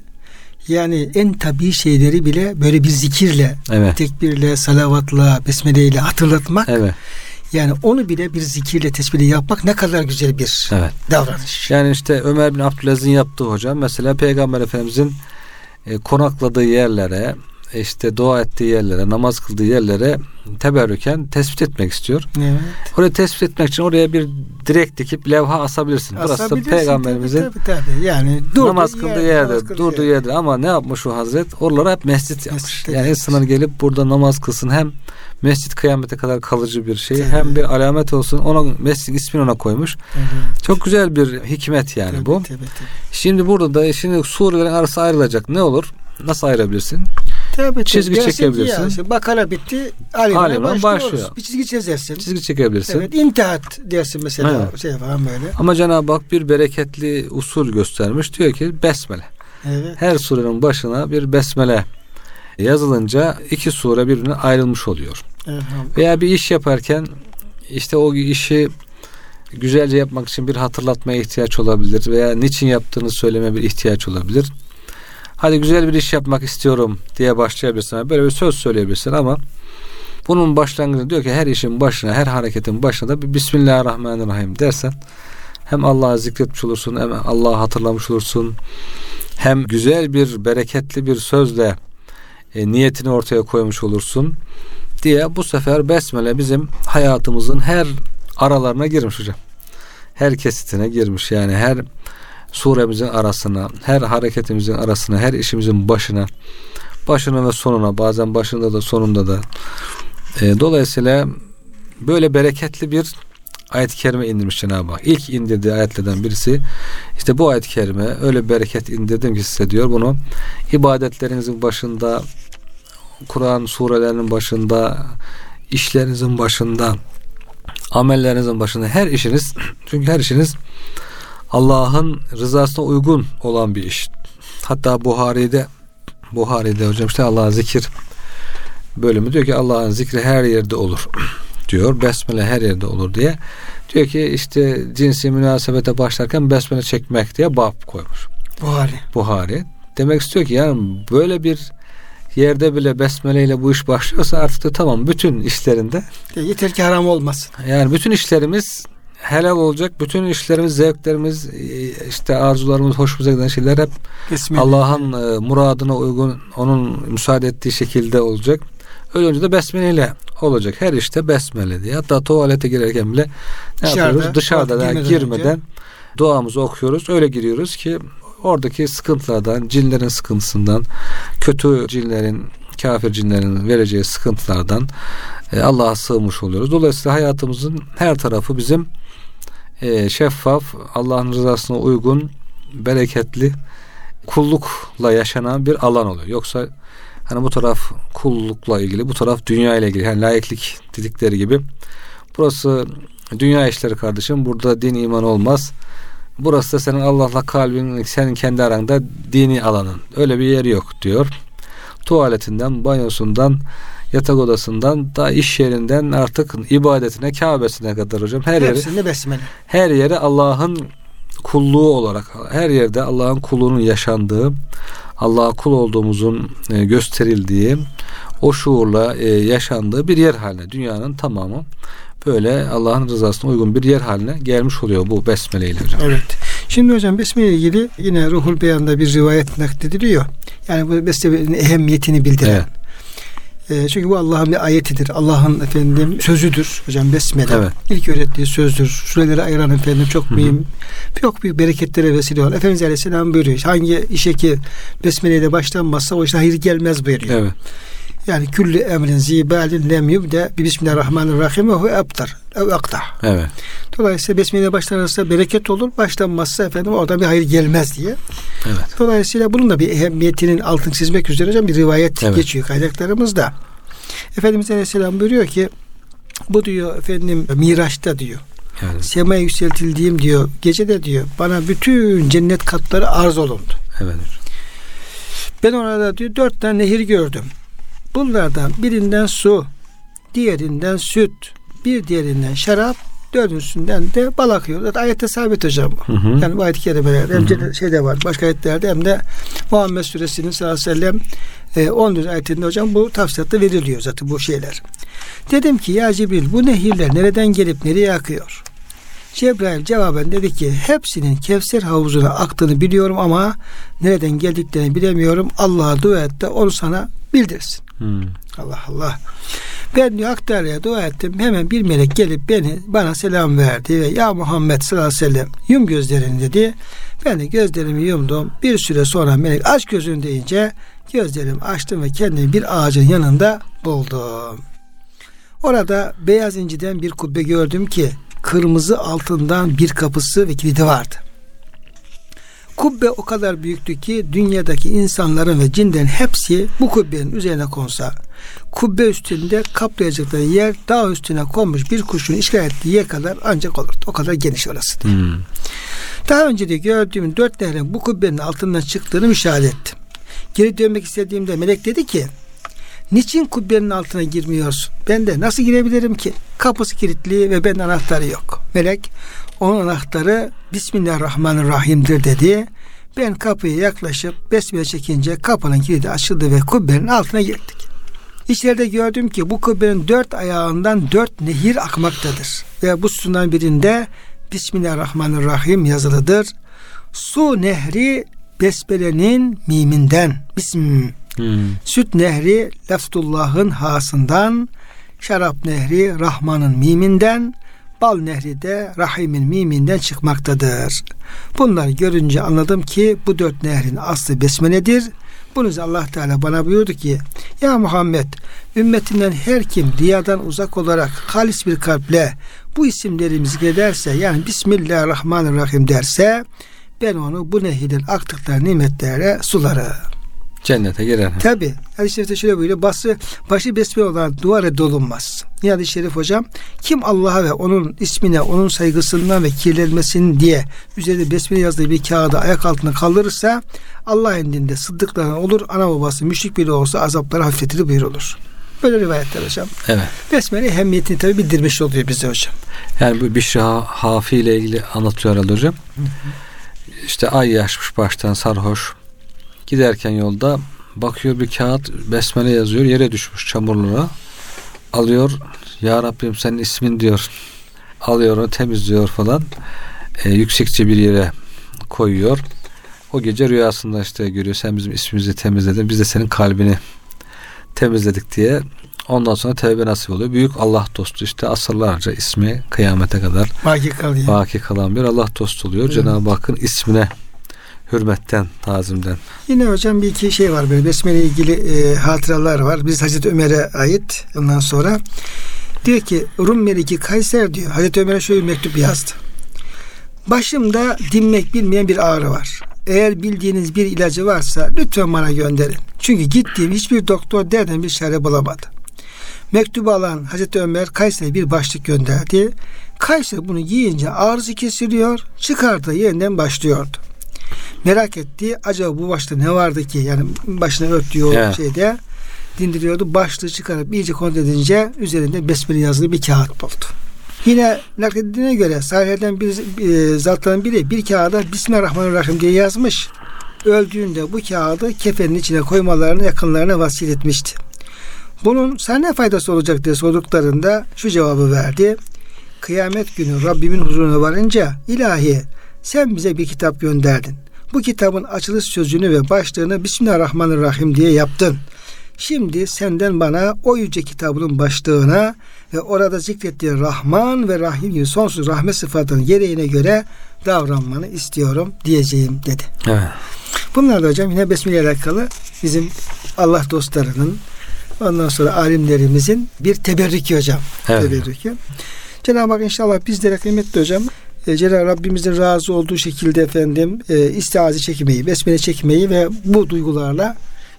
Yani en tabii şeyleri bile böyle bir zikirle, evet. tekbirle, salavatla, besmeleyle hatırlatmak. Evet yani onu bile bir zikirle tesbihle yapmak ne kadar güzel bir evet. davranış. Yani işte Ömer bin Abdülaziz'in yaptığı hocam mesela Peygamber Efendimizin e, konakladığı yerlere işte dua ettiği yerlere, namaz kıldığı yerlere teberrüken tespit etmek istiyor. Evet. Oraya tespit etmek için oraya bir direk dikip levha asabilirsin. Burası da peygamberimizin tabii, tabii, tabii. Yani namaz kıldığı yerde, yerde namaz kıldığı durduğu yerde. yerde ama ne yapmış o hazret? Oralara hep mescit yapmış. Mescid yani insanlar gelip burada namaz kılsın hem mescit kıyamete kadar kalıcı bir şey. Tabii. Hem bir alamet olsun. Ona mescid ismini ona koymuş. Evet. Çok güzel bir hikmet yani tabii, bu. Tabii, tabii. Şimdi burada da şimdi surelerin arası ayrılacak. Ne olur? Nasıl ayırabilirsin? Tabii, çizgi çekebilirsin. Ya, işte bakara bitti. Alim'e başlıyor. Bir çizgi çizersin. Çizgi çekebilirsin. Evet, intihat dersin mesela evet. şey falan böyle. Ama Cenab-ı Hak bir bereketli usul göstermiş. Diyor ki besmele. Evet. Her surenin başına bir besmele yazılınca iki sure birbirine ayrılmış oluyor. Evet. Veya bir iş yaparken işte o işi güzelce yapmak için bir hatırlatmaya ihtiyaç olabilir veya niçin yaptığını söyleme bir ihtiyaç olabilir. Hadi güzel bir iş yapmak istiyorum diye başlayabilirsin. Böyle bir söz söyleyebilirsin ama bunun başlangıcı diyor ki her işin başına, her hareketin başına da bir Bismillahirrahmanirrahim dersen hem Allah'ı zikretmiş olursun hem Allah'ı hatırlamış olursun hem güzel bir bereketli bir sözle e, niyetini ortaya koymuş olursun diye bu sefer besmele bizim hayatımızın her aralarına girmiş hocam. Her kesitine girmiş yani her suremizin arasına, her hareketimizin arasına, her işimizin başına, başına ve sonuna, bazen başında da sonunda da. E, dolayısıyla böyle bereketli bir ayet-i kerime indirmiş Cenab-ı Hak. İlk indirdiği ayetlerden birisi işte bu ayet-i kerime öyle bereket indirdim ki size diyor bunu ibadetlerinizin başında Kur'an surelerinin başında işlerinizin başında amellerinizin başında her işiniz çünkü her işiniz Allah'ın rızasına uygun olan bir iş. Hatta Buhari'de Buhari'de hocam işte Allah'a zikir bölümü diyor ki Allah'ın zikri her yerde olur diyor. Besmele her yerde olur diye. Diyor ki işte cinsi münasebete başlarken besmele çekmek diye bab koymuş. Buhari. Buhari. Demek istiyor ki yani böyle bir yerde bile besmele ile bu iş başlıyorsa artık da tamam bütün işlerinde. Yeter ki haram olmasın. Yani bütün işlerimiz helal olacak. Bütün işlerimiz, zevklerimiz, işte arzularımız, hoşumuza giden şeyler hep Allah'ın e, muradına uygun, onun müsaade ettiği şekilde olacak. Öyle önce de besmele ile olacak. Her işte besmele diye. Hatta tuvalete girerken bile ne Dışarıda, yapıyoruz? Dışarıda da girmeden, girmeden duamızı okuyoruz. Öyle giriyoruz ki oradaki sıkıntılardan, cinlerin sıkıntısından, kötü cinlerin, kafir cinlerin vereceği sıkıntılardan e, Allah'a sığmış oluyoruz. Dolayısıyla hayatımızın her tarafı bizim e, şeffaf, Allah'ın rızasına uygun, bereketli, kullukla yaşanan bir alan oluyor. Yoksa hani bu taraf kullukla ilgili, bu taraf dünya ile ilgili. Yani layıklık dedikleri gibi. Burası dünya işleri kardeşim. Burada din iman olmaz. Burası da senin Allah'la kalbin, senin kendi aranda dini alanın. Öyle bir yer yok diyor. Tuvaletinden, banyosundan, yatak odasından da iş yerinden artık ibadetine, Kabe'sine kadar hocam her yeri besmele. Her yeri Allah'ın kulluğu olarak her yerde Allah'ın kulluğunun yaşandığı, Allah'a kul olduğumuzun e, gösterildiği, o şuurla e, yaşandığı bir yer haline dünyanın tamamı böyle Allah'ın rızasına uygun bir yer haline gelmiş oluyor bu besmele ile hocam. Evet. Şimdi hocam besmele ile ilgili yine Ruhul Beyan'da bir rivayet naklediliyor. Yani bu besmelenin ehemmiyetini bildiren. Evet. E, çünkü bu Allah'ın bir ayetidir. Allah'ın efendim sözüdür. Hocam besmele. Evet. İlk öğrettiği sözdür. Süreleri ayıran efendim çok mühim. Çok büyük bereketlere vesile olan. Efendimiz Aleyhisselam buyuruyor. Hangi işe ki besmeleyle başlanmazsa o işte hayır gelmez buyuruyor. Evet. Yani küllü emrin zibalin lem yubde bi bismillahirrahmanirrahim ve abtar ev akta. Evet. Dolayısıyla besmele başlanırsa bereket olur. Başlanmazsa efendim oradan bir hayır gelmez diye. Evet. Dolayısıyla bunun da bir ehemmiyetinin altını çizmek üzere hocam bir rivayet evet. geçiyor kaynaklarımızda. Efendimiz Aleyhisselam buyuruyor ki bu diyor efendim Miraç'ta diyor. Evet. Semaya yükseltildiğim diyor gecede diyor bana bütün cennet katları arz olundu. Evet. Ben orada diyor dört tane nehir gördüm. Bunlardan birinden su, diğerinden süt, bir diğerinden şarap, dördüncüsünden de bal akıyor. Zaten ayette sabit hocam. Hı hı. Yani bu ayet-i kerimelerde hem hı şeyde var başka ayetlerde hem de Muhammed suresinin sallallahu aleyhi ve sellem e, 14. ayetinde hocam bu tafsilatta veriliyor zaten bu şeyler. Dedim ki ya Cibril bu nehirler nereden gelip nereye akıyor? Cebrail cevaben dedi ki hepsinin Kevser havuzuna aktığını biliyorum ama nereden geldiklerini bilemiyorum. Allah'a dua et de onu sana bildirsin. Hmm. Allah Allah. Ben diyor Hak Teala'ya dua ettim. Hemen bir melek gelip beni bana selam verdi ve ya Muhammed sallallahu aleyhi ve sellem yum gözlerini dedi. Ben de gözlerimi yumdum. Bir süre sonra melek aç gözünü deyince gözlerimi açtım ve kendimi bir ağacın yanında buldum. Orada beyaz inciden bir kubbe gördüm ki kırmızı altından bir kapısı ve kilidi vardı. Kubbe o kadar büyüktü ki dünyadaki insanların ve cinlerin hepsi bu kubbenin üzerine konsa kubbe üstünde kaplayacakları yer dağ üstüne konmuş bir kuşun işgal ettiği yer kadar ancak olurdu. O kadar geniş orası. Hmm. Daha önce de gördüğüm dört nehrin bu kubbenin altından çıktığını müşahede ettim. Geri dönmek istediğimde melek dedi ki Niçin kubbenin altına girmiyorsun? Ben de nasıl girebilirim ki? Kapısı kilitli ve bende anahtarı yok. Melek onun anahtarı Bismillahirrahmanirrahim'dir dedi. Ben kapıya yaklaşıp besmele çekince kapının kilidi açıldı ve kubbenin altına girdik. İçeride gördüm ki bu kubbenin dört ayağından dört nehir akmaktadır. Ve bu sudan birinde Bismillahirrahmanirrahim yazılıdır. Su nehri besbelenin miminden. Bism. Hmm. Süt nehri lafzullahın hasından. Şarap nehri Rahman'ın miminden. Bal nehri de Rahim'in miminden çıkmaktadır. Bunları görünce anladım ki bu dört nehrin aslı besmeledir. İçin Allah Teala bana buyurdu ki ya Muhammed ümmetinden her kim riyadan uzak olarak halis bir kalple bu isimlerimizi zikrederse yani Bismillahirrahmanirrahim derse ben onu bu nehirden aktıkları nimetlerle sularım. Cennete girer. Tabi. Hadis-i şerifte şöyle buyuruyor. Bası, başı besmele olan duvara dolunmaz. Hadis-i şerif hocam? Kim Allah'a ve onun ismine, onun saygısından ve kirlenmesinin diye üzerinde besmele yazdığı bir kağıdı ayak altına kaldırırsa Allah indinde sıddıklarına olur. Ana babası müşrik bile olsa azapları hafifletilir buyurulur. Böyle rivayetler hocam. Evet. Besmele ehemmiyetini tabi bildirmiş oluyor bize hocam. Yani bu Bişri Hafi ile ilgili anlatıyor herhalde hocam. İşte ay yaşmış baştan sarhoş. Giderken yolda bakıyor bir kağıt besmele yazıyor yere düşmüş çamurlara. Alıyor ya Rabbim senin ismin diyor. Alıyor onu temizliyor falan. E, yüksekçe bir yere koyuyor. O gece rüyasında işte görüyor sen bizim ismimizi temizledin biz de senin kalbini temizledik diye Ondan sonra tevbe nasip oluyor. Büyük Allah dostu işte asırlarca ismi kıyamete kadar baki, kalıyor. baki kalan bir Allah dostu oluyor. Evet. Cenab-ı Hakk'ın ismine hürmetten, tazimden. Yine hocam bir iki şey var böyle besmele ilgili e, hatıralar var. Biz Hazreti Ömer'e ait ondan sonra diyor ki Rum Meliki Kayser diyor. Hazreti Ömer'e şöyle bir mektup yazdı. Başımda dinmek bilmeyen bir ağrı var. Eğer bildiğiniz bir ilacı varsa lütfen bana gönderin. Çünkü gittiğim hiçbir doktor derden bir çare bulamadı. Mektubu alan Hazreti Ömer Kayser'e bir başlık gönderdi. Kayser bunu giyince ağrısı kesiliyor, çıkardığı yeniden başlıyordu. Merak etti. Acaba bu başta ne vardı ki? Yani başına o yeah. şeyde dindiriyordu. Başlığı çıkarıp iyice kontrol edince üzerinde besmele yazılı bir kağıt buldu. Yine nakledildiğine göre sahilerden bir e, zatların biri bir kağıda Bismillahirrahmanirrahim diye yazmış. Öldüğünde bu kağıdı kefenin içine koymalarını yakınlarına vasiyet etmişti. Bunun sana ne faydası olacak diye sorduklarında şu cevabı verdi. Kıyamet günü Rabbimin huzuruna varınca ilahi sen bize bir kitap gönderdin. Bu kitabın açılış sözünü ve başlığını Bismillahirrahmanirrahim diye yaptın. Şimdi senden bana o yüce kitabının başlığına ve orada zikrettiği Rahman ve Rahim gibi sonsuz rahmet sıfatının gereğine göre davranmanı istiyorum diyeceğim dedi. Evet. Bunlar da hocam yine Besmele ile alakalı bizim Allah dostlarının ondan sonra alimlerimizin bir teberrüki hocam. Evet. Teberrüki. Cenab-ı Hak inşallah bizlere kıymetli hocam e, Cenab-ı Rabbimizin razı olduğu şekilde efendim e, istiazi çekmeyi, besmele çekmeyi ve bu duygularla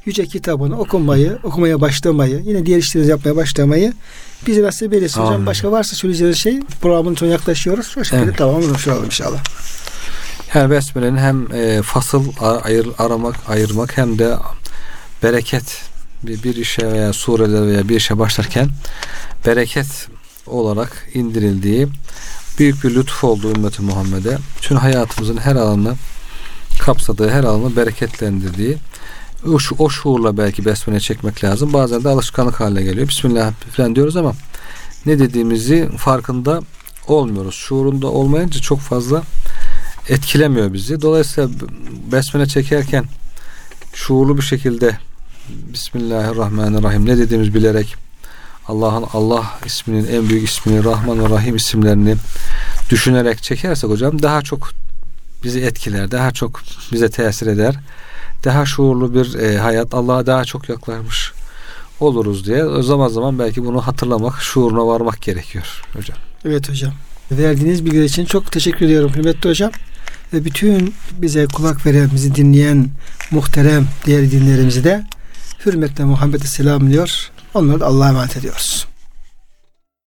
yüce kitabını okumayı, okumaya başlamayı, yine diğer işleri yapmaya başlamayı bize nasip eylesin. Hocam başka varsa söyleyeceğiniz şey programın sonuna yaklaşıyoruz. O şekilde evet. tamamlamış olalım inşallah. Yani besmelenin hem e, fasıl ayır, aramak, ayırmak hem de bereket bir, bir işe veya surede veya bir işe başlarken bereket olarak indirildiği büyük bir lütuf oldu ümmeti Muhammed'e. Tüm hayatımızın her alanını kapsadığı, her alanı bereketlendirdiği o, o şuurla belki besmele çekmek lazım. Bazen de alışkanlık haline geliyor. Bismillah falan diyoruz ama ne dediğimizi farkında olmuyoruz. Şuurunda olmayınca çok fazla etkilemiyor bizi. Dolayısıyla besmele çekerken şuurlu bir şekilde Bismillahirrahmanirrahim ne dediğimiz bilerek Allah'ın Allah isminin en büyük ismini Rahman ve Rahim isimlerini düşünerek çekersek hocam daha çok bizi etkiler, daha çok bize tesir eder. Daha şuurlu bir e, hayat Allah'a daha çok yaklaşmış oluruz diye zaman zaman belki bunu hatırlamak, şuuruna varmak gerekiyor hocam. Evet hocam. Verdiğiniz bilgiler için çok teşekkür ediyorum kıymetli hocam. Ve bütün bize kulak veren, bizi dinleyen muhterem diğer dinlerimizi de hürmetle Muhammed'e selamlıyor. Onları da Allah'a emanet ediyoruz.